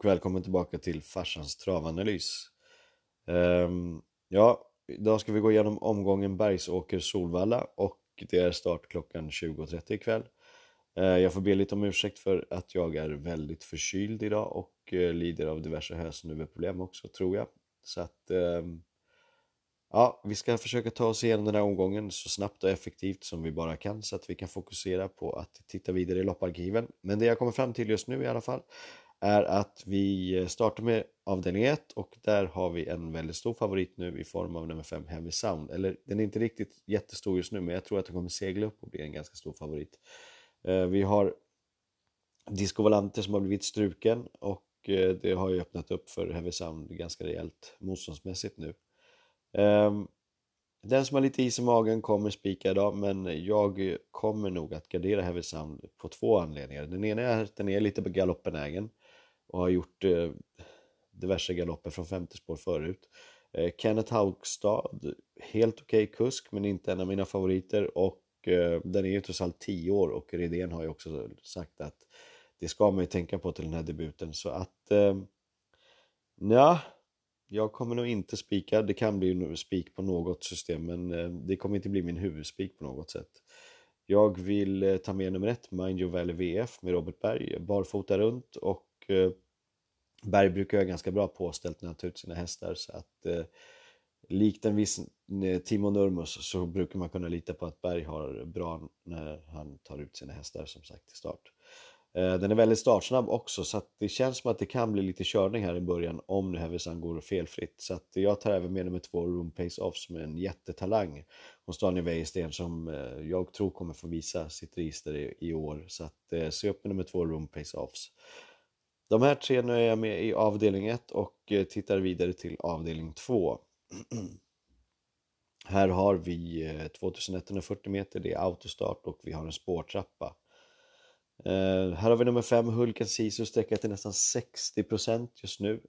och välkommen tillbaka till farsans travanalys. Um, ja, idag ska vi gå igenom omgången Bergsåker-Solvalla och det är start klockan 20.30 ikväll. Uh, jag får be lite om ursäkt för att jag är väldigt förkyld idag och uh, lider av diverse hösnuveproblem också tror jag. Så att um, Ja, vi ska försöka ta oss igenom den här omgången så snabbt och effektivt som vi bara kan så att vi kan fokusera på att titta vidare i lopparkiven. Men det jag kommer fram till just nu i alla fall är att vi startar med avdelning 1 och där har vi en väldigt stor favorit nu i form av nummer 5 Heavy Sound. Eller den är inte riktigt jättestor just nu men jag tror att den kommer segla upp och bli en ganska stor favorit. Eh, vi har Disco Volante som har blivit struken och eh, det har ju öppnat upp för Heavy Sound ganska rejält motståndsmässigt nu. Ehm, den som har lite is i magen kommer spika idag men jag kommer nog att gardera Heavy Sound på två anledningar. Den ena är att den är lite galoppenägen och har gjort eh, diverse galopper från 50 spår förut. Eh, Kenneth Haugstad, helt okej okay kusk men inte en av mina favoriter och eh, den är ju trots allt 10 år och Redén har ju också sagt att det ska man ju tänka på till den här debuten så att eh, ja, jag kommer nog inte spika, det kan bli en spik på något system men eh, det kommer inte bli min huvudspik på något sätt. Jag vill eh, ta med nummer ett, Mind Your Valley VF med Robert Berg, barfota runt och Eh, berg brukar ha ganska bra påställt när han tar ut sina hästar så att eh, likt en viss eh, Timo Nurmos så brukar man kunna lita på att Berg har bra när han tar ut sina hästar som sagt till start. Eh, den är väldigt startsnabb också så att det känns som att det kan bli lite körning här i början om nu Heavysan går felfritt. Så att jag tar även med nummer två Room Pace Off som är en jättetalang hos Daniel Wäjersten som eh, jag tror kommer få visa sitt register i, i år. Så att eh, se upp med nummer två Room Pace Offs. De här tre nu är jag med i avdelning 1 och eh, tittar vidare till avdelning 2. här har vi eh, 2140 meter, det är autostart och vi har en spårtrappa. Eh, här har vi nummer 5, Hulken Sisu, sträcka till nästan 60% just nu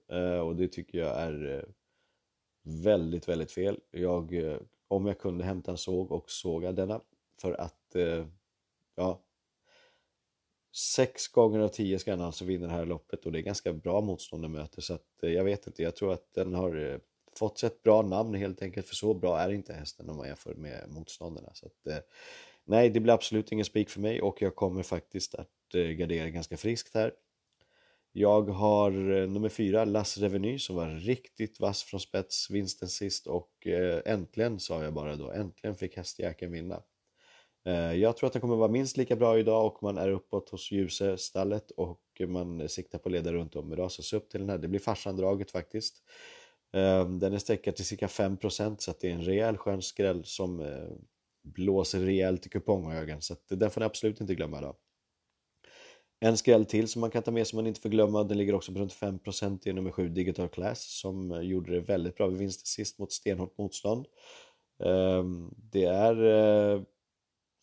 och det tycker jag är väldigt, väldigt fel. Jag, om jag kunde hämta en såg och såga denna för att, ja, sex gånger av tio ska han alltså vinna det här loppet och det är ganska bra motstånd den möter så att eh, jag vet inte, jag tror att den har eh, fått sig ett bra namn helt enkelt för så bra är inte hästen om man jämför med motståndarna. Så att, eh, Nej, det blir absolut ingen spik för mig och jag kommer faktiskt att gardera ganska friskt här. Jag har nummer fyra, Las Reveny som var riktigt vass från spets vinsten sist och äntligen sa jag bara då, äntligen fick hästjäkeln vinna. Eh, jag tror att den kommer vara minst lika bra idag och man är uppåt hos Ljusestallet och man siktar på att leda runt om idag så se upp till den här, det blir farsandraget faktiskt. Eh, den är sträckad till cirka 5% så att det är en rejäl skön skräll som eh, blåser rejält i kuponghögen så att den får ni absolut inte glömma idag. En skräll till som man kan ta med som man inte får glömma, den ligger också på runt 5% i nummer 7 Digital Class som gjorde det väldigt bra vid vinsten sist mot stenhårt motstånd. Det är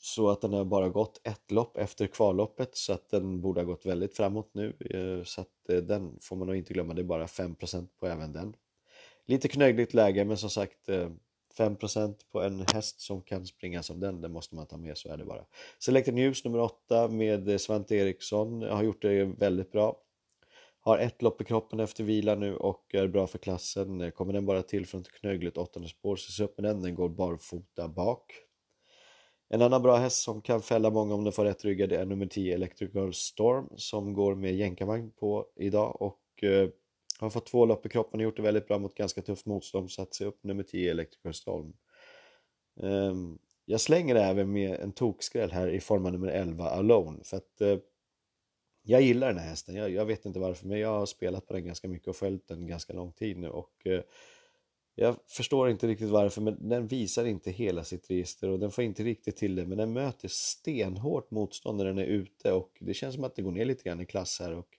så att den har bara gått ett lopp efter kvalloppet så att den borde ha gått väldigt framåt nu eh, så att eh, den får man nog inte glömma, det är bara 5% på även den. Lite knögligt läge men som sagt eh, 5% på en häst som kan springa som den, det måste man ta med, så är det bara. Selected News nummer 8 med Svante Eriksson har gjort det väldigt bra. Har ett lopp i kroppen efter vila nu och är bra för klassen. Kommer den bara till från ett knögligt åttonde spår så se upp med den, den går barfota bak. En annan bra häst som kan fälla många om den får rätt ryggad är nummer 10 Electrical Storm som går med jänkarvagn på idag och eh, har fått två lopp i kroppen och gjort det väldigt bra mot ganska tufft motstånd. så att se upp nummer 10 Electrical Storm. Um, jag slänger även med en tokskräll här i form av nummer 11 Alone. För att eh, jag gillar den här hästen. Jag, jag, vet inte varför men jag har spelat på den ganska mycket och följt den ganska lång tid nu. Och, eh, jag förstår inte riktigt varför men den visar inte hela sitt register och den får inte riktigt till det men den möter stenhårt motstånd när den är ute och det känns som att det går ner lite grann i klass här och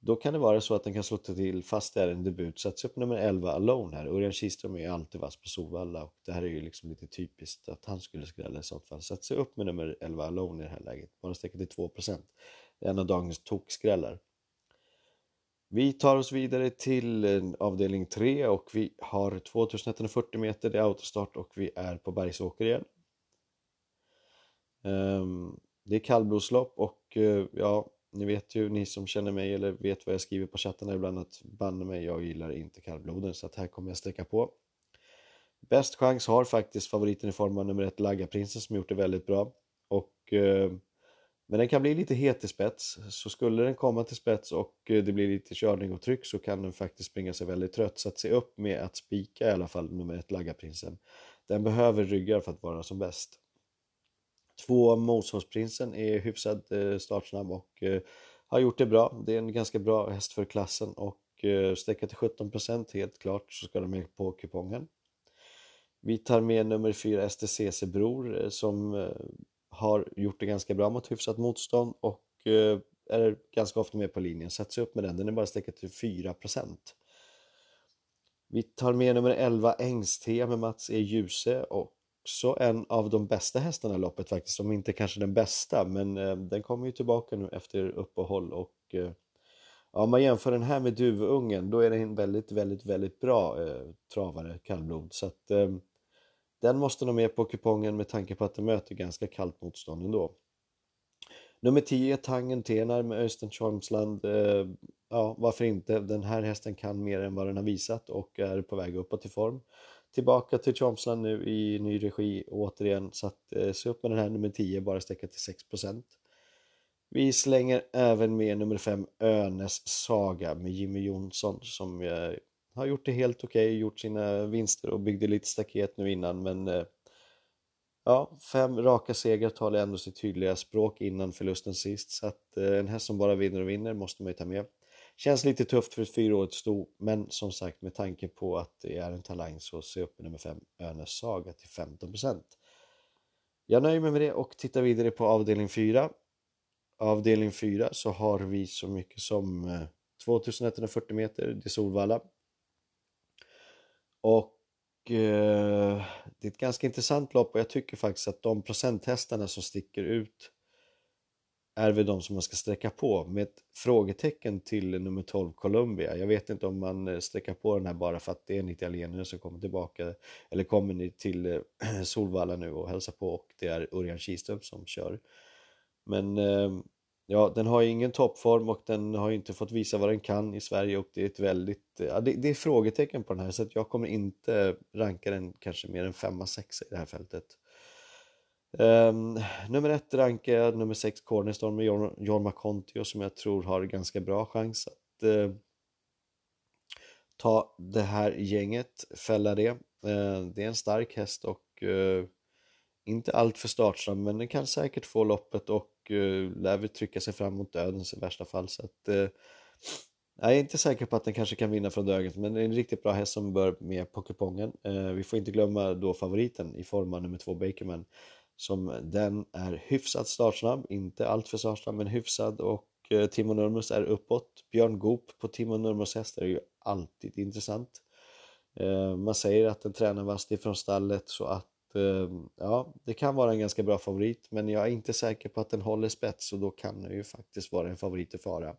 då kan det vara så att den kan slå till fast det är en debut. Sätts upp nummer 11 Alone här. Örjan Kihlström är ju alltid vass på Solvalla och det här är ju liksom lite typiskt att han skulle skrälla i sånt fall. Sätts upp med nummer 11 Alone i det här läget. Bara sträcka till 2%. Det är en av dagens tokskrällar. Vi tar oss vidare till eh, avdelning 3 och vi har 2140 meter, det är autostart och vi är på Bergsåker igen. Ehm, det är kallblodslopp och eh, ja, Ni vet ju, ni som känner mig eller vet vad jag skriver på chattarna ibland att banne mig, jag gillar inte kallbloden så att här kommer jag sträcka på. Bäst chans har faktiskt favoriten i form av nummer ett Laggarprinsen som gjort det väldigt bra. Och, eh, men den kan bli lite het i spets, så skulle den komma till spets och eh, det blir lite körning och tryck så kan den faktiskt springa sig väldigt trött. Så att se upp med att spika i alla fall nummer ett Laggarprinsen. Den behöver ryggar för att vara som bäst. Två Mosåsprinsen är hyfsad eh, startsnabb och eh, har gjort det bra. Det är en ganska bra häst för klassen och sträcka till 17% helt klart så ska de med på kupongen. Vi tar med nummer 4 STCC Bror som har gjort det ganska bra mot hyfsat motstånd och eh, är ganska ofta med på linjen. Sätts upp med den, den är bara sträckad till 4%. Vi tar med nummer 11 Ängste med Mats E. Djuse. och också en av de bästa hästarna i loppet faktiskt, om inte kanske den bästa, men eh, den kommer ju tillbaka nu efter uppehåll och eh, ja, om man jämför den här med Duvungen, då är det en väldigt, väldigt, väldigt bra eh, travare, kallblod, så att eh, den måste nog med på kupongen med tanke på att den möter ganska kallt motstånd ändå. Nummer 10, Tangen Tenar med Östen Charmsland. Eh, ja, varför inte? Den här hästen kan mer än vad den har visat och är på väg uppåt i form tillbaka till Charmsland nu i ny regi återigen så att eh, se upp med den här nummer 10 bara sträcka till 6%. Vi slänger även med nummer 5 Önes Saga med Jimmy Jonsson som eh, har gjort det helt okej, okay, gjort sina vinster och byggde lite staket nu innan men eh, ja, fem raka segrar talar ändå sitt tydliga språk innan förlusten sist så att eh, en häst som bara vinner och vinner måste man ju ta med. Känns lite tufft för ett fyraårigt sto, men som sagt med tanke på att det är en talang så se upp med nummer 5 Önes Saga till 15%. Jag nöjer mig med det och tittar vidare på avdelning 4. Avdelning 4 så har vi så mycket som eh, 2140 meter, det är Solvalla. Och eh, det är ett ganska intressant lopp och jag tycker faktiskt att de procenthästarna som sticker ut är väl de som man ska sträcka på med ett frågetecken till nummer 12 Columbia. Jag vet inte om man eh, sträcker på den här bara för att det är en italienare som kommer tillbaka eller kommer ni till eh, Solvalla nu och hälsar på och det är Örjan Kihlström som kör. Men eh, ja, den har ju ingen toppform och den har ju inte fått visa vad den kan i Sverige och det är ett väldigt, ja, det, det är frågetecken på den här så att jag kommer inte ranka den kanske mer än 5-6 i det här fältet. Um, nummer ett rankar jag nummer sex Cornerstone med Jorma Kontio som jag tror har ganska bra chans att uh, ta det här gänget, fälla det. Uh, det är en stark häst och uh, inte allt för startsam men den kan säkert få loppet och uh, lär väl trycka sig fram mot dödens i värsta fall. Så att, uh, jag är inte säker på att den kanske kan vinna från döden men det är en riktigt bra häst som bör med på kupongen. Uh, eh, vi får inte glömma då favoriten i form av nummer två Bakerman som den är hyfsat startsnabb, inte alltför startsnabb men hyfsad och eh, Timo Nurmos är uppåt. Björn Goop på Timo Nurmos häst är ju alltid intressant. Eh, man säger att den tränar vasst ifrån stallet så att Eh, ja, det kan vara en ganska bra favorit men jag är inte säker på att den håller spets och då kan den ju faktiskt vara en favorit i fara.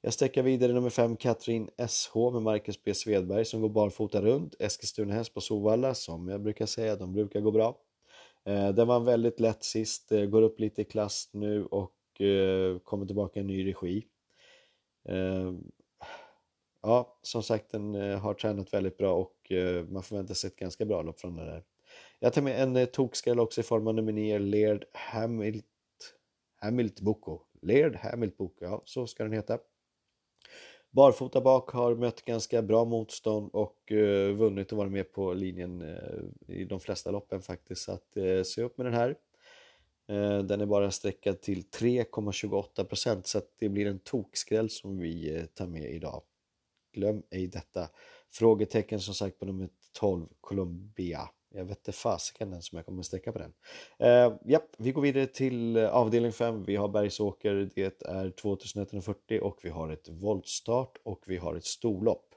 Jag sträcker vidare nummer 5 Katrin SH med Marcus B Svedberg som går barfota runt. Eskilstuna häst på Sovalla som jag brukar säga, de brukar gå bra. Eh, den var väldigt lätt sist, eh, går upp lite i klass nu och kommer tillbaka i ny regi. Ja, som sagt den har tränat väldigt bra och man förväntar sig ett ganska bra lopp från den där. Jag tar med en eh, tokskräll också i form av nummer 9, Laird Hamilt, Hamilt Boko. Laird Hamilt Boko, ja så ska den heta. Barfota bak har mött ganska bra motstånd och eh, vunnit och varit med på linjen eh, i de flesta loppen faktiskt. Så att eh, se upp med den här. Eh, den är bara sträckad till 3,28% så att det blir en tokskräll som vi eh, tar med idag. Glöm ej detta. Frågetecken som sagt på nummer 12, Columbia. Jag vet inte fasiken ens om jag kommer sträcka på den. Eh, japp, vi går vidare till eh, avdelning 5. Vi har Bergsåker, det är 2140 och vi har ett voltstart och vi har ett storlopp.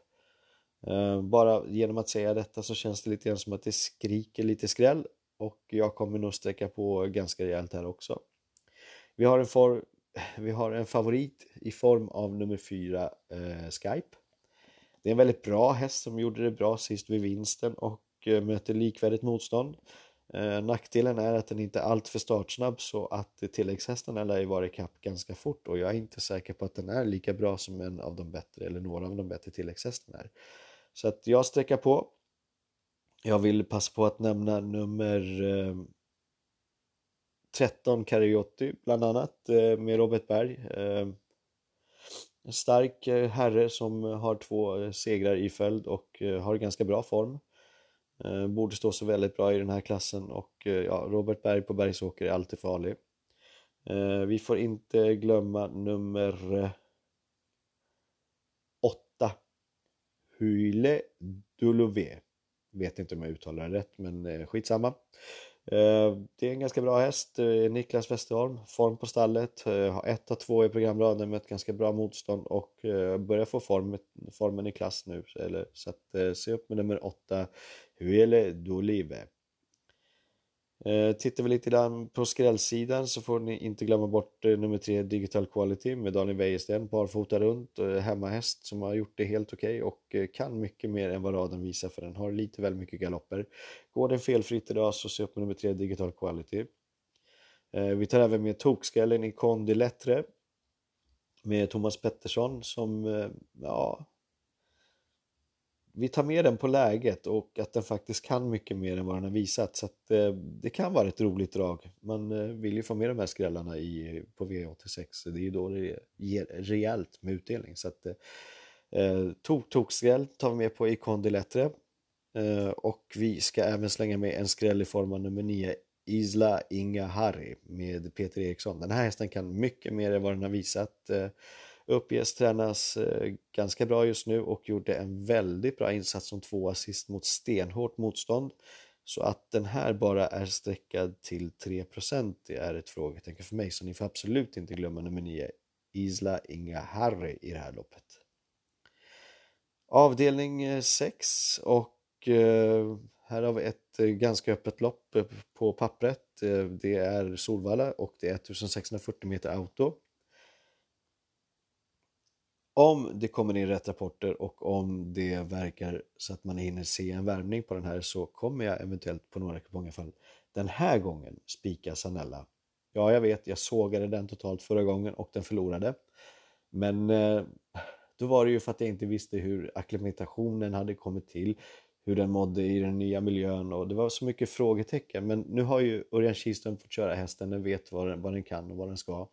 Eh, bara genom att säga detta så känns det lite grann som att det skriker lite skräll och jag kommer nog sträcka på ganska rejält här också. Vi har en, for, vi har en favorit i form av nummer 4 eh, Skype. Det är en väldigt bra häst som gjorde det bra sist vid vinsten och Eh, möter likvärdigt motstånd. Eh, nackdelen är att den inte är alltför startsnabb så att tilläggshästarna lär ju vara ikapp ganska fort och jag är inte säker på att den är lika bra som en av de bättre eller några av de bättre tilläggshästarna är. Så att jag sträcker på. Jag vill passa på att nämna nummer eh, 13 Cariotti bland annat med Robert Berg. En stark herre som har två segrar i följd och har ganska bra form. Eh, borde stå sig väldigt bra i den här klassen och eh, ja, Robert Berg på Bergsåker är alltid farlig. Eh, vi får inte glömma nummer 8 Hyle Dulové. Vet inte om jag uttalar det rätt men skitsamma. Eh, det är en ganska bra häst, eh, Niklas Westerholm, form på stallet, eh, har 1 av två i programraden med ett ganska bra motstånd och börjar få form, formen i klass nu. Så att se upp med nummer 8, Huele Dolive. Eh, tittar vi lite grann på skrällsidan så får ni inte glömma bort eh, nummer tre Digital Quality med Daniel Wäjersten, barfota runt, eh, hemmahäst som har gjort det helt okej okay och kan mycket mer än vad raden visar för den har lite väl mycket galopper. Går den felfritt idag så se upp med nummer tre Digital Quality. Vi tar även med tokskallen i Condi Lettre med Thomas Pettersson som, ja, vi tar med den på läget och att den faktiskt kan mycket mer än vad den har visat. Så att, eh, det kan vara ett roligt drag. Man eh, vill ju få med de här skrällarna i, på V86. Det är ju då det ger rejält med utdelning. Så att, eh, eh tok, tokskräll tar vi med på Icon Dilettre. Eh, och vi ska även slänga med en skräll i form av nummer 9 Isla Inga Harry med Peter Eriksson. Den här hästen kan mycket mer än vad den har visat. Eh, Uppges tränas eh, ganska bra just nu och gjorde en väldigt bra insats som två assist mot stenhårt motstånd. Så att den här bara är sträckad till 3% det är ett frågetecken för mig så ni får absolut inte glömma nummer 9 Isla Inga Harry i det här loppet. Avdelning eh, 6 och eh, här har vi ett ganska öppet lopp på pappret. Det är Solvalla och det är 1640 meter auto. Om det kommer in rätt rapporter och om det verkar så att man hinner se en värmning på den här så kommer jag eventuellt på några kuponger fall den här gången spika Sanella. Ja, jag vet, jag sågade den totalt förra gången och den förlorade. Men eh, då var det ju för att jag inte visste hur akklimatationen hade kommit till, hur den mådde i den nya miljön och det var så mycket frågetecken. Men nu har ju Örjan Kihlström fått köra hästen, den vet vad den, vad den kan och vad den ska.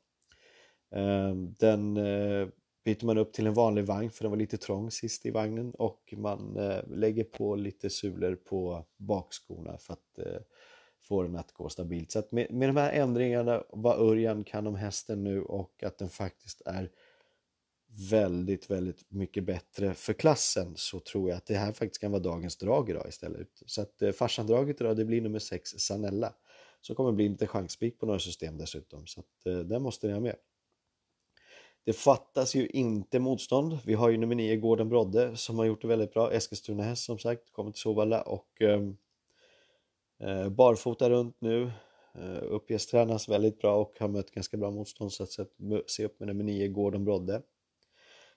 Ehm, den eh, byter man upp till en vanlig vagn för den var lite trång sist i vagnen och man eh, lägger på lite sulor på bakskorna för att eh, få den att gå stabilt. Så att med, med de här ändringarna, vad Örjan kan om hästen nu och att den faktiskt är väldigt, väldigt mycket bättre för klassen så tror jag att det här faktiskt kan vara dagens drag idag istället. Så att eh, farsandraget idag det blir nummer 6 Sanella som kommer bli lite chanspik på några system dessutom så att eh, den måste ni ha med. Det fattas ju inte motstånd. Vi har ju nummer 9 Gordon Brodde som har gjort det väldigt bra. Eskilstuna häst som sagt, kommer till Sovalla och ehm, eh, barfota runt nu. Eh, uppges tränas väldigt bra och har mött ganska bra motstånd så att se upp med nummer 9 Gordon Brodde.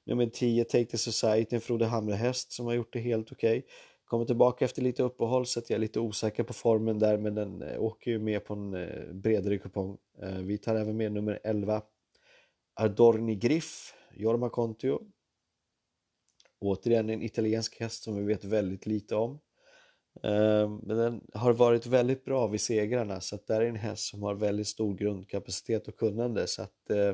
Nummer 10 Take the Society, en Frode Hamre häst som har gjort det helt okej. Okay. Kommer tillbaka efter lite uppehåll så att jag är lite osäker på formen där men den eh, åker ju med på en eh, bredare kupong. Eh, vi tar även med nummer 11 Adorni Griff, Jorma Kontio. Återigen en italiensk häst som vi vet väldigt lite om. Ehm, men den har varit väldigt bra vid segrarna så att det är en häst som har väldigt stor grundkapacitet och kunnande så att eh,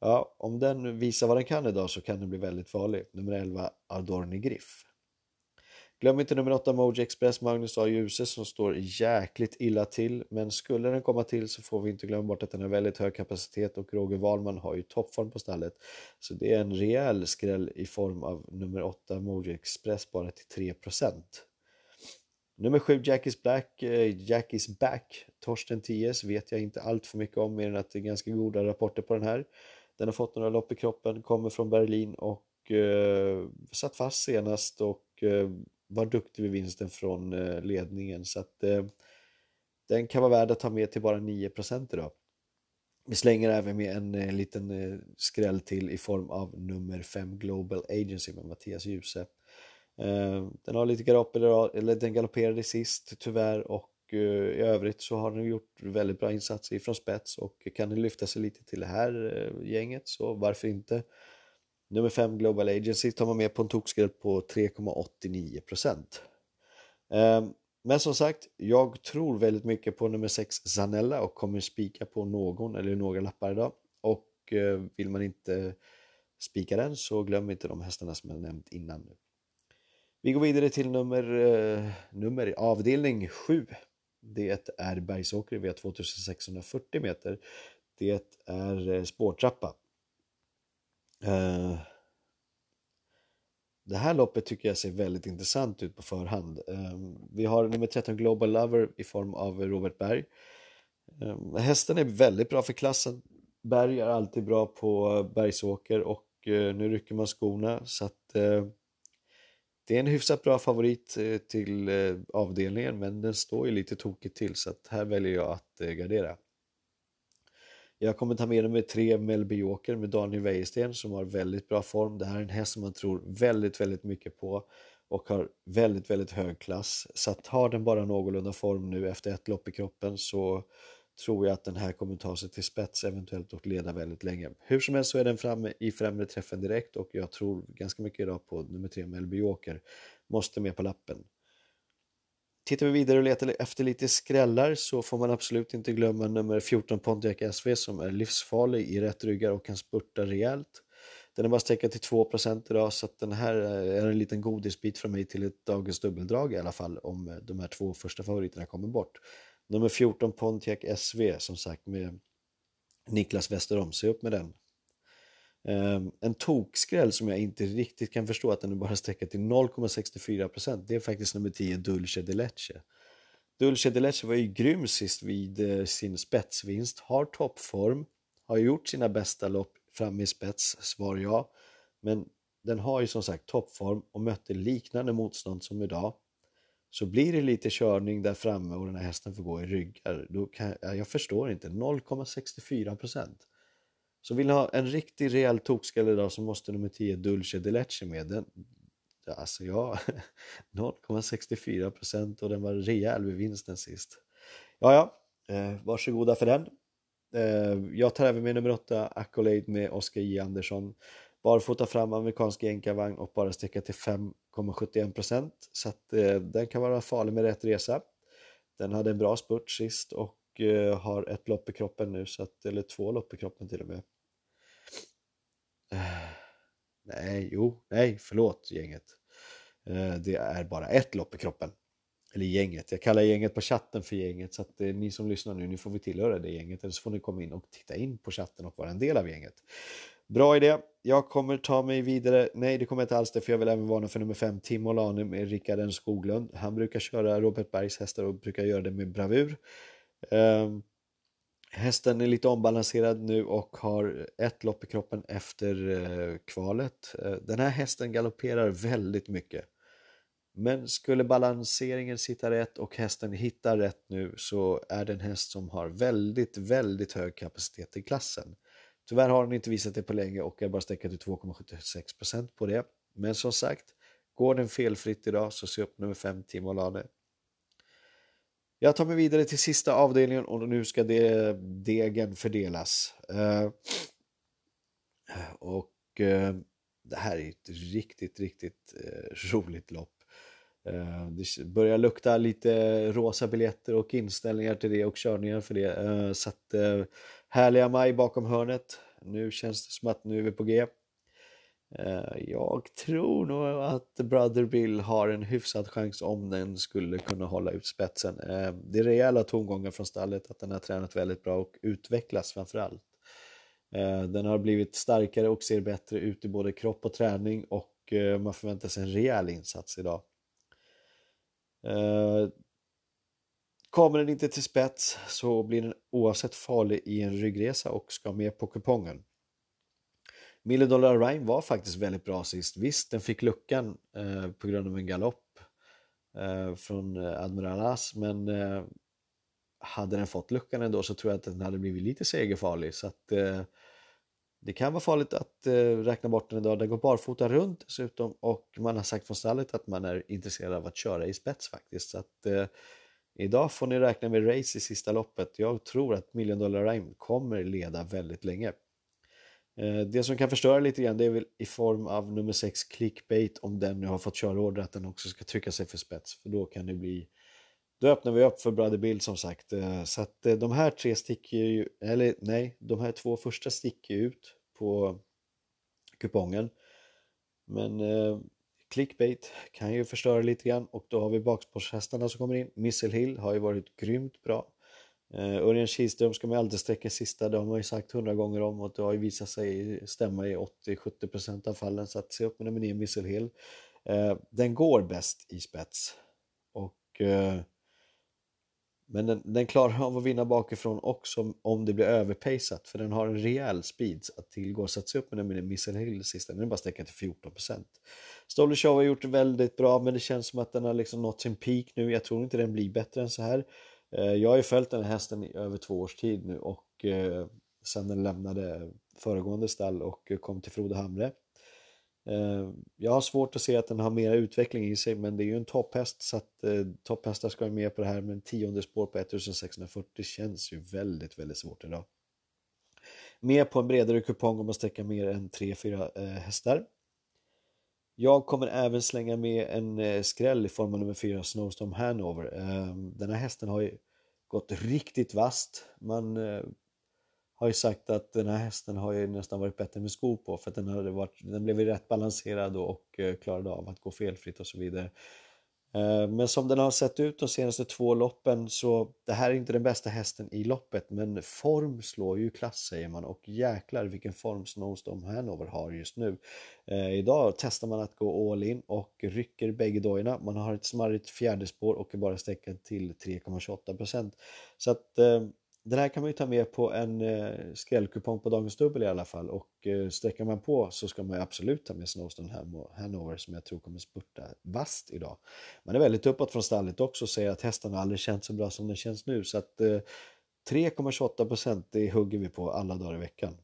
ja, om den visar vad den kan idag så kan den bli väldigt farlig. Nummer 11 Adorni Griff. Glöm inte nummer 8 Moji Express, Magnus A. Djuse som står jäkligt illa till. Men skulle den komma till så får vi inte glömma bort att den har väldigt hög kapacitet och Roger Wahlman har ju toppform på stallet. Så det är en rejäl skräll i form av nummer 8 Moji Express bara till 3%. Nummer 7 Jackie's Black, eh, Jackie's Back, Torsten Ties vet jag inte allt för mycket om mer än att det är ganska goda rapporter på den här. Den har fått några lopp i kroppen, kommer från Berlin och eh, satt fast senast och eh, var duktig vid vinsten från eh, ledningen så att eh, den kan vara värd att ta med till bara 9% idag. Vi slänger även med en, eh, liten skräll till i form av nummer 5 Global Agency med Mattias Djuse. Den har lite galopper, eller den galopperade sist tyvärr och i övrigt så har den gjort väldigt bra insatser ifrån spets och kan den lyfta sig lite till det här gänget så varför inte? Nummer 5 Global Agency tar man med på en tokskräll på 3,89 procent. Ehm, men som sagt, jag tror väldigt mycket på nummer 6 Zanella och kommer spika på någon eller några lappar idag. Och eh, vill man inte spika den så glöm inte de hästarna som jag nämnt innan. nu. Vi går vidare till nummer, eh, nummer avdelning 7. Det är Bergsåker vi har 2640 meter. Det är eh, spårtrappa. Eh, det här loppet tycker jag ser väldigt intressant ut på förhand. Ehm, vi har nummer 13 Global Lover i form av Robert Berg. Ehm, hästen är väldigt bra för klassen. Berg är alltid bra på Bergsåker och eh, nu rycker man skorna så att eh, det är en hyfsat bra favorit eh, till avdelningen men den står ju lite tokigt till så att här väljer jag att gardera. Jag kommer ta med nummer tre Melby Joker med Daniel Wäjersten som har väldigt bra form. Det här är en häst som man tror väldigt, väldigt mycket på och har väldigt, väldigt hög klass. Så att har den bara någorlunda form nu efter ett lopp i kroppen så tror jag att den här kommer ta sig till spets eventuellt och leda väldigt länge. Hur som helst så är den framme i främre träffen direkt och jag tror ganska mycket idag på nummer 3 Melby Joker. Måste med på lappen. Tittar vi vidare och letar efter lite skrällar så får man absolut inte glömma nummer 14 Pontiac SV som är livsfarlig i rätt ryggar och kan spurta rejält. Den är bara sträckad till 2% idag så att den här eh, är en liten godisbit från mig till ett dagens dubbeldrag i alla fall om eh, de här två första favoriterna kommer bort. Nummer 14 Pontiac SV som sagt med Niklas Westerholm, se upp med den. Ehm, en tokskräll som jag inte riktigt kan förstå att den bara sträcker till 0,64% det är faktiskt nummer 10 Dulce de Leche. Dulce de Leche var ju grym sist vid eh, sin spetsvinst, har toppform, har gjort sina bästa lopp fram i spets, svar ja. Men den har ju som sagt toppform och mötte liknande motstånd som idag så blir det lite körning där framme och den här hästen får gå i ryggar. Då kan, jag förstår inte, 0,64 procent. Så vill ni ha en riktig rejäl tokskalle idag så måste nummer 10 Dulce de Leche med. Den, alltså ja, 0,64 procent och den var rejäl vid vinsten sist. Ja, ja, eh, varsågoda för den. Eh, jag tar även med nummer 8 Accolade med Oskar J Andersson. Barfota fram amerikansk jänkarvagn och bara sträcka till 5,71% så att eh, den kan vara farlig med rätt resa. Den hade en bra spurt sist och eh, har ett lopp i kroppen nu, så att, eller två lopp i kroppen till och med. Eh, nej, jo, nej, förlåt gänget. Eh, det är bara ett lopp i kroppen. Eller gänget, jag kallar gänget på chatten för gänget så att eh, ni som lyssnar nu, ni får vi tillhöra det gänget eller så får ni komma in och titta in på chatten och vara en del av gänget. Bra idé. Jag kommer ta mig vidare. Nej, det kommer jag inte alls det, för jag vill även varna för nummer 5, Tim Olane med Rickard N Skoglund. Han brukar köra Robert Bergs hästar och brukar göra det med bravur. Ehm, Hästen är lite ombalanserad nu och har ett lopp i kroppen efter eh, kvalet. Eh, den här hästen galopperar väldigt mycket. Men skulle balanseringen sitta rätt och hästen hittar rätt nu så är det en häst som har väldigt, väldigt hög kapacitet i klassen. Tyvärr har den inte visat det på länge och är bara sträckat till 2,76% på det. Men som sagt, går den felfritt idag så se upp nummer 5 Timo Lane. Jag tar mig vidare till sista avdelningen och nu ska det, degen fördelas. Eh, och eh, det här är ett riktigt, riktigt eh, roligt lopp. Det börjar lukta lite rosa biljetter och inställningar till det och körningar för det. Så att Härliga maj bakom hörnet. Nu känns det som att nu är vi på G. Eh, jag tror nog att Brother Bill har en hyfsad chans om den skulle kunna hålla ut spetsen. Eh, det är rejäla tongångar från stallet att den har tränat väldigt bra och utvecklas framförallt. Eh, den har blivit starkare och ser bättre ut i både kropp och träning och man förväntar sig en rejäl insats idag. Kommer den inte till spets så blir den oavsett farlig i en ryggresa och ska med på kupongen. Million Dollar Rhyme var faktiskt väldigt bra sist. Visst, den fick luckan eh, på grund av en galopp eh, från eh, Admiral As, men eh, hade den fått luckan ändå så tror jag att den hade blivit lite segerfarlig. Så att, eh, det kan vara farligt att eh, räkna bort den idag. Den går barfota runt dessutom och man har sagt från stallet att man är intresserad av att köra i spets faktiskt. Så att, eh, Idag får ni räkna med race i sista loppet. Jag tror att Million Dollar Rhyme kommer leda väldigt länge. Eh, det som kan förstöra lite grann det är väl i form av nummer 6 clickbait om den nu har fått körorder att den också ska trycka sig för spets för då kan det bli då öppnar vi upp för Brother Bill som sagt. Eh, så att eh, de här tre sticker ju, eller nej, de här två första sticker ut på kupongen. Men eh, clickbait kan ju förstöra lite grann och då har vi bakspårshästarna som kommer in. Missile Hill har ju varit grymt bra. Eh, Örjan Kihlström ska man alltid sträcka sista, det har man ju sagt hundra gånger om och det har ju visat sig stämma i 80-70% av fallen så att se upp med nummer 9 Missile Hill. Eh, den går bäst i spets och eh, men den, den, klarar av att vinna bakifrån också om det blir överpacat för den har en rejäl speed att tillgå. Så att se upp med den med Missile Hill sista, den är bara sträckad till 14%. Stolly Show har gjort det väldigt bra men det känns som att den har liksom nått sin peak nu. Jag tror inte den blir bättre än så här. Eh, jag har ju följt den här hästen i över två års tid nu och eh, sen den lämnade föregående stall och kom till Frode Hamre. Eh, jag har svårt att se att den har mer utveckling i sig men det är ju en topphäst så att topphästar ska vara med på det här men tionde spår på 1640 känns ju väldigt väldigt svårt idag. Med på en bredare kupong om man sträcker mer än 3-4 hästar. Jag kommer även slänga med en eh, skräll i form av nummer 4 Snowstorm Hanover. Ehm, den här hästen har ju gått riktigt vast. Man eh, har ju sagt att den här hästen har ju nästan varit bättre med skor på för att den, hade varit, den blev ju rätt balanserad och eh, klarade av att gå felfritt och så vidare. Eh, men som den har sett ut de senaste två loppen så det här är inte den bästa hästen i loppet men form slår ju klass säger man och jäklar vilken form Snowstorm Hanover har just nu. Eh, idag testar man att gå all in och rycker bägge dojorna. Man har ett smarrigt fjärde spår och är bara sträckad till 3,28% så att eh, den här kan man ju ta med på en eh, skrällkupong på Dagens Dubbel i alla fall och eh, sträcker man på så ska man ju absolut ta med Snowstone Hanover som jag tror kommer spurta vast idag. Man är väldigt uppåt från stallet också och säger att hästarna aldrig känt så bra som den känns nu så att eh, 3,28% det hugger vi på alla dagar i veckan.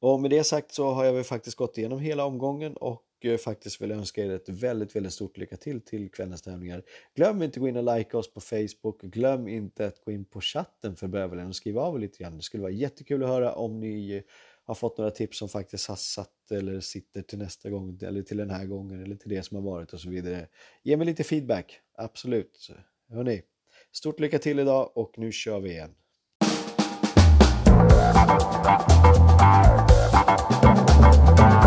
Och med det sagt så har jag väl faktiskt gått igenom hela omgången och och faktiskt vill önska er ett väldigt, väldigt stort lycka till till kvällens tävlingar. Glöm inte att gå in och likea oss på Facebook. Glöm inte att gå in på chatten för bövelen och skriva av lite grann. Det skulle vara jättekul att höra om ni eh, har fått några tips som faktiskt har satt eller sitter till nästa gång eller till den här gången eller till det som har varit och så vidare. Ge mig lite feedback, absolut. Hörrni, stort lycka till idag och nu kör vi igen. Thank.